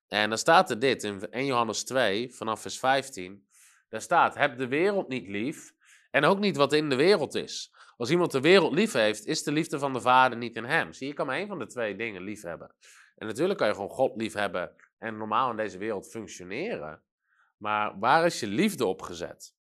B: En dan staat er dit in 1 Johannes 2, vanaf vers 15. Daar staat: Heb de wereld niet lief en ook niet wat in de wereld is. Als iemand de wereld lief heeft, is de liefde van de Vader niet in hem. Zie je, kan maar één van de twee dingen lief hebben. En natuurlijk kan je gewoon God lief hebben en normaal in deze wereld functioneren. Maar waar is je liefde op gezet?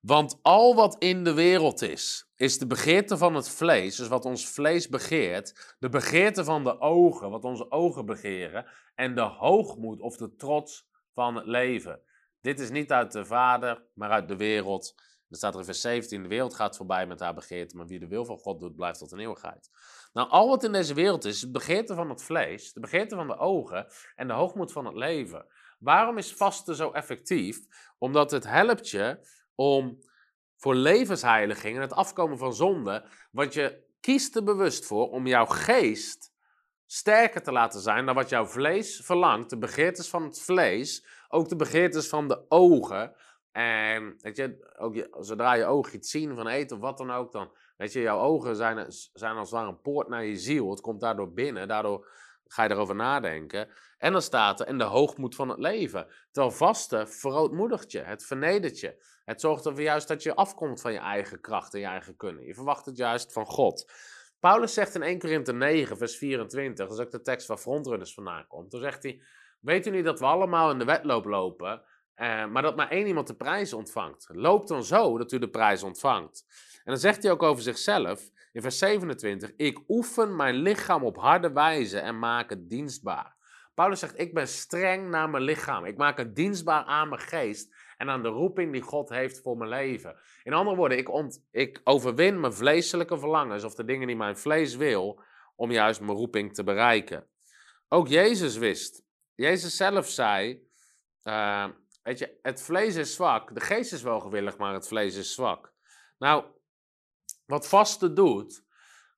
B: Want al wat in de wereld is, is de begeerte van het vlees, dus wat ons vlees begeert, de begeerte van de ogen, wat onze ogen begeren, en de hoogmoed of de trots van het leven. Dit is niet uit de Vader, maar uit de wereld. Er staat er in vers 17, de wereld gaat voorbij met haar begeerte, maar wie de wil van God doet, blijft tot een eeuwigheid. Nou, al wat in deze wereld is, de begeerte van het vlees, de begeerte van de ogen en de hoogmoed van het leven. Waarom is vasten zo effectief? Omdat het helpt je om voor levensheiliging en het afkomen van zonde, want je kiest er bewust voor om jouw geest sterker te laten zijn dan wat jouw vlees verlangt, de begeertes van het vlees, ook de begeertes van de ogen. En weet je, ook zodra je ogen iets zien van eten of wat dan ook, dan Weet je, jouw ogen zijn, zijn als het ware een poort naar je ziel. Het komt daardoor binnen, daardoor ga je erover nadenken. En dan staat er, in de hoogmoed van het leven. Terwijl vasten verootmoedigt je, het vernedert je. Het zorgt ervoor juist dat je afkomt van je eigen kracht en je eigen kunnen. Je verwacht het juist van God. Paulus zegt in 1 Korinthe 9, vers 24, dat is ook de tekst waar frontrunners vandaan komt. Toen zegt hij, weet u niet dat we allemaal in de wedloop lopen, eh, maar dat maar één iemand de prijs ontvangt? Loop dan zo dat u de prijs ontvangt. En dan zegt hij ook over zichzelf in vers 27: Ik oefen mijn lichaam op harde wijze en maak het dienstbaar. Paulus zegt: Ik ben streng naar mijn lichaam. Ik maak het dienstbaar aan mijn geest en aan de roeping die God heeft voor mijn leven. In andere woorden, ik, ik overwin mijn vleeselijke verlangens of de dingen die mijn vlees wil, om juist mijn roeping te bereiken. Ook Jezus wist. Jezus zelf zei: uh, Weet je, het vlees is zwak. De geest is wel gewillig, maar het vlees is zwak. Nou, wat vasten doet,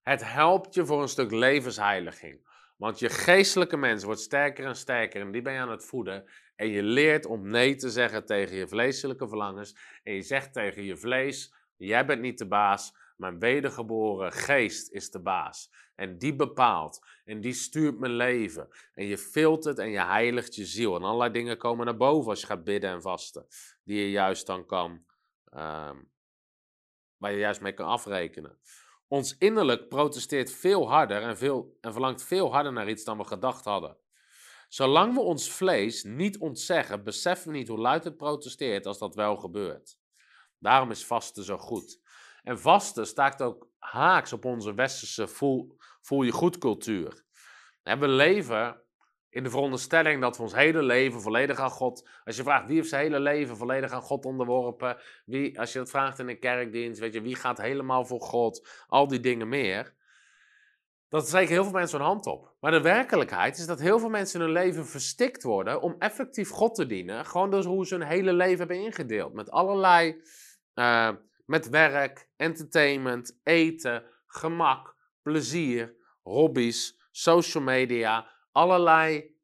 B: het helpt je voor een stuk levensheiliging. Want je geestelijke mens wordt sterker en sterker en die ben je aan het voeden. En je leert om nee te zeggen tegen je vleeselijke verlangens. En je zegt tegen je vlees, jij bent niet de baas, Mijn wedergeboren geest is de baas. En die bepaalt. En die stuurt mijn leven. En je filtert en je heiligt je ziel. En allerlei dingen komen naar boven als je gaat bidden en vasten. Die je juist dan kan. ehm, waar je juist mee kan afrekenen. Ons innerlijk protesteert veel harder en, veel, en verlangt veel harder naar iets dan we gedacht hadden. Zolang we ons vlees niet ontzeggen, beseffen we niet hoe luid het protesteert als dat wel gebeurt. Daarom is vasten zo goed. En vasten staat ook haaks op onze westerse voel, je goed cultuur. We leven in de veronderstelling dat we ons hele leven volledig aan God. Als je vraagt wie heeft zijn hele leven volledig aan God onderworpen. Als je dat vraagt in een kerkdienst, weet je, wie gaat helemaal voor God. Al die dingen meer. Dat steken heel veel mensen hun hand op. Maar de werkelijkheid is dat heel veel mensen hun leven verstikt worden om effectief God te dienen. Gewoon door hoe ze hun hele leven hebben ingedeeld. Met allerlei, eh, met werk, entertainment, eten, gemak, plezier, hobby's, social media, allerlei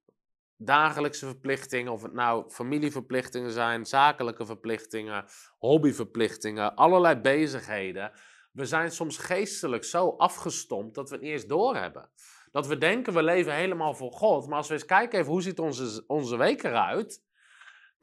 B: dagelijkse verplichtingen, of het nou familieverplichtingen zijn, zakelijke verplichtingen, hobbyverplichtingen, allerlei bezigheden. We zijn soms geestelijk zo afgestompt dat we het niet eens doorhebben. Dat we denken we leven helemaal voor God, maar als we eens kijken even hoe ziet onze, onze week eruit,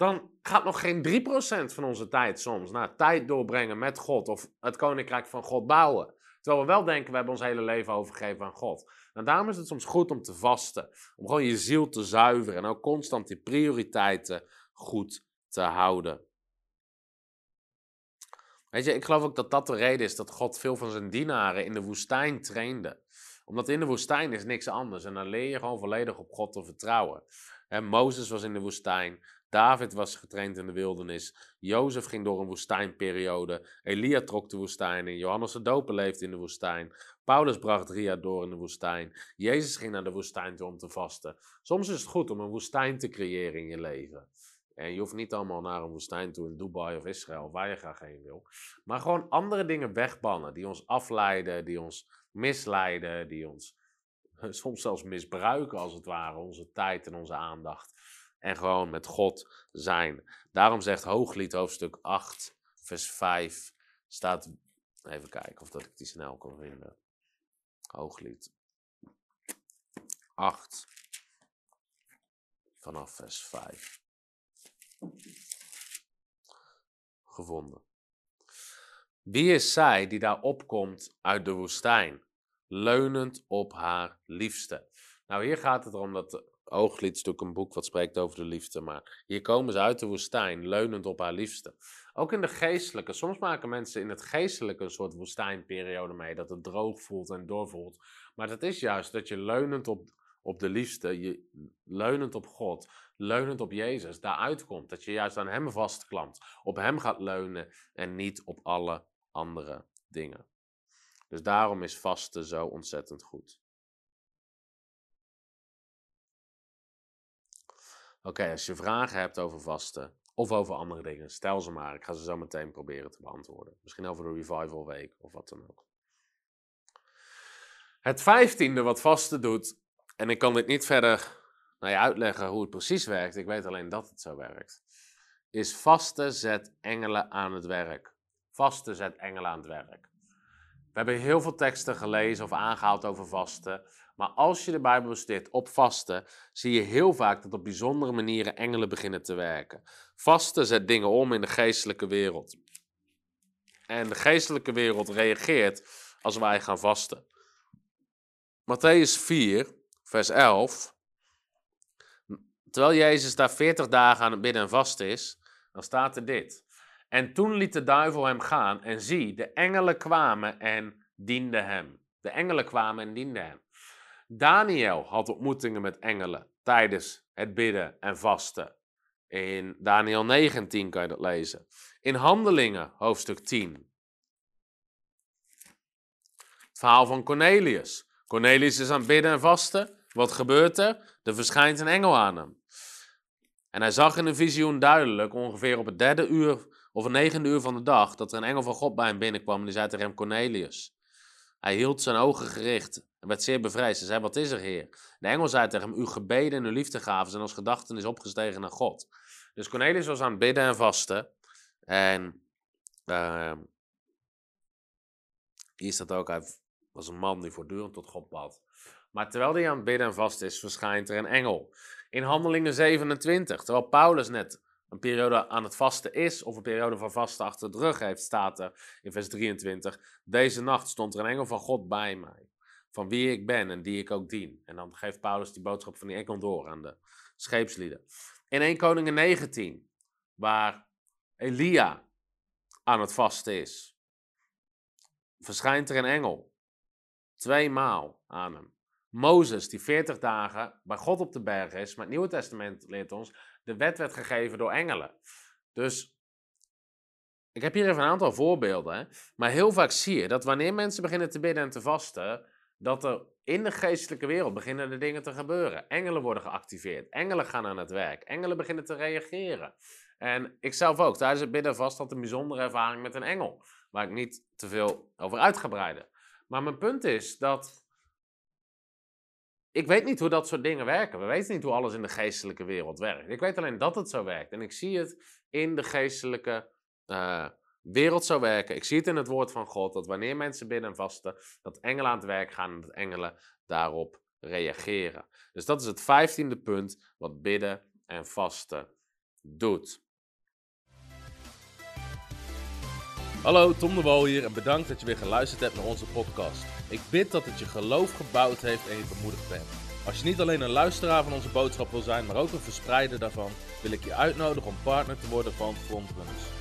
B: dan gaat nog geen 3% van onze tijd soms naar tijd doorbrengen met God of het koninkrijk van God bouwen. Terwijl we wel denken we hebben ons hele leven overgegeven aan God. En daarom is het soms goed om te vasten, om gewoon je ziel te zuiveren en ook constant die prioriteiten goed te houden. Weet je, ik geloof ook dat dat de reden is dat God veel van zijn dienaren in de woestijn trainde. Omdat in de woestijn is niks anders en dan leer je gewoon volledig op God te vertrouwen. Hè, Mozes was in de woestijn, David was getraind in de wildernis, Jozef ging door een woestijnperiode, Elia trok de woestijn in, Johannes de Doper leefde in de woestijn, Paulus bracht jaar door in de woestijn, Jezus ging naar de woestijn toe om te vasten. Soms is het goed om een woestijn te creëren in je leven. En je hoeft niet allemaal naar een woestijn toe in Dubai of Israël, waar je graag heen wil. Maar gewoon andere dingen wegbannen die ons afleiden, die ons misleiden, die ons soms zelfs misbruiken als het ware, onze tijd en onze aandacht. En gewoon met God zijn. Daarom zegt Hooglied hoofdstuk 8, vers 5, staat, even kijken of dat ik die snel kan vinden. Hooglied 8, vanaf vers 5 gevonden. Wie is zij die daar opkomt uit de woestijn, leunend op haar liefste? Nou, hier gaat het erom dat de Ooglied is natuurlijk een boek wat spreekt over de liefde, maar hier komen ze uit de woestijn, leunend op haar liefste. Ook in de geestelijke, soms maken mensen in het geestelijke een soort woestijnperiode mee, dat het droog voelt en doorvoelt. Maar dat is juist dat je leunend op, op de liefste, je, leunend op God, leunend op Jezus, daaruit komt. Dat je juist aan Hem vastklampt, op Hem gaat leunen en niet op alle andere dingen. Dus daarom is vasten zo ontzettend goed. Oké, als je vragen hebt over vasten of over andere dingen, stel ze maar. Ik ga ze zo meteen proberen te beantwoorden. Misschien over de Revival Week of wat dan ook. Het vijftiende wat vasten doet, en ik kan dit niet verder nou, uitleggen hoe het precies werkt, ik weet alleen dat het zo werkt, is vasten zet engelen aan het werk. Vasten zet engelen aan het werk. We hebben heel veel teksten gelezen of aangehaald over vasten. Maar als je de Bijbel bestudeert op vasten, zie je heel vaak dat op bijzondere manieren engelen beginnen te werken. Vasten zet dingen om in de geestelijke wereld. En de geestelijke wereld reageert als wij gaan vasten. Matthäus 4, vers 11. Terwijl Jezus daar 40 dagen aan het bidden en vasten is, dan staat er dit. En toen liet de duivel hem gaan en zie, de engelen kwamen en dienden hem. De engelen kwamen en dienden hem. Daniel had ontmoetingen met engelen tijdens het bidden en vasten. In Daniel 19 kan je dat lezen. In Handelingen, hoofdstuk 10. Het verhaal van Cornelius. Cornelius is aan het bidden en vasten. Wat gebeurt er? Er verschijnt een engel aan hem. En hij zag in een visioen duidelijk, ongeveer op het derde uur of het negende uur van de dag, dat er een engel van God bij hem binnenkwam en die zei tegen hem, Cornelius. Hij hield zijn ogen gericht en werd zeer bevreesd. Hij zei, wat is er, heer? De engel zei tegen hem, uw gebeden en uw liefdegaven zijn als gedachten is opgestegen naar God. Dus Cornelius was aan het bidden en vasten. En uh, Hier staat ook, hij was een man die voortdurend tot God bad. Maar terwijl hij aan het bidden en vast is, verschijnt er een engel. In Handelingen 27, terwijl Paulus net een periode aan het vasten is, of een periode van vasten achter de rug heeft, staat er in vers 23. Deze nacht stond er een engel van God bij mij, van wie ik ben en die ik ook dien. En dan geeft Paulus die boodschap van die engel door aan de scheepslieden. In 1 Koningen 19, waar Elia aan het vasten is, verschijnt er een engel. Tweemaal aan hem. Mozes, die 40 dagen bij God op de berg is, maar het Nieuwe Testament leert ons, de wet werd gegeven door engelen. Dus ik heb hier even een aantal voorbeelden, maar heel vaak zie je dat wanneer mensen beginnen te bidden en te vasten, dat er in de geestelijke wereld beginnen de dingen te gebeuren. Engelen worden geactiveerd, engelen gaan aan het werk, engelen beginnen te reageren. En ik zelf ook, tijdens het bidden vast had een bijzondere ervaring met een engel, waar ik niet te veel over uit ga breiden. Maar mijn punt is dat ik weet niet hoe dat soort dingen werken. We weten niet hoe alles in de geestelijke wereld werkt. Ik weet alleen dat het zo werkt. En ik zie het in de geestelijke uh, wereld zo werken. Ik zie het in het woord van God. Dat wanneer mensen binnen en vasten, dat engelen aan het werk gaan en dat engelen daarop reageren. Dus dat is het vijftiende punt wat bidden en vasten doet.
C: Hallo, Tom de Wol hier en bedankt dat je weer geluisterd hebt naar onze podcast. Ik bid dat het je geloof gebouwd heeft en je bemoedigd bent. Als je niet alleen een luisteraar van onze boodschap wil zijn, maar ook een verspreider daarvan, wil ik je uitnodigen om partner te worden van Frontrunners.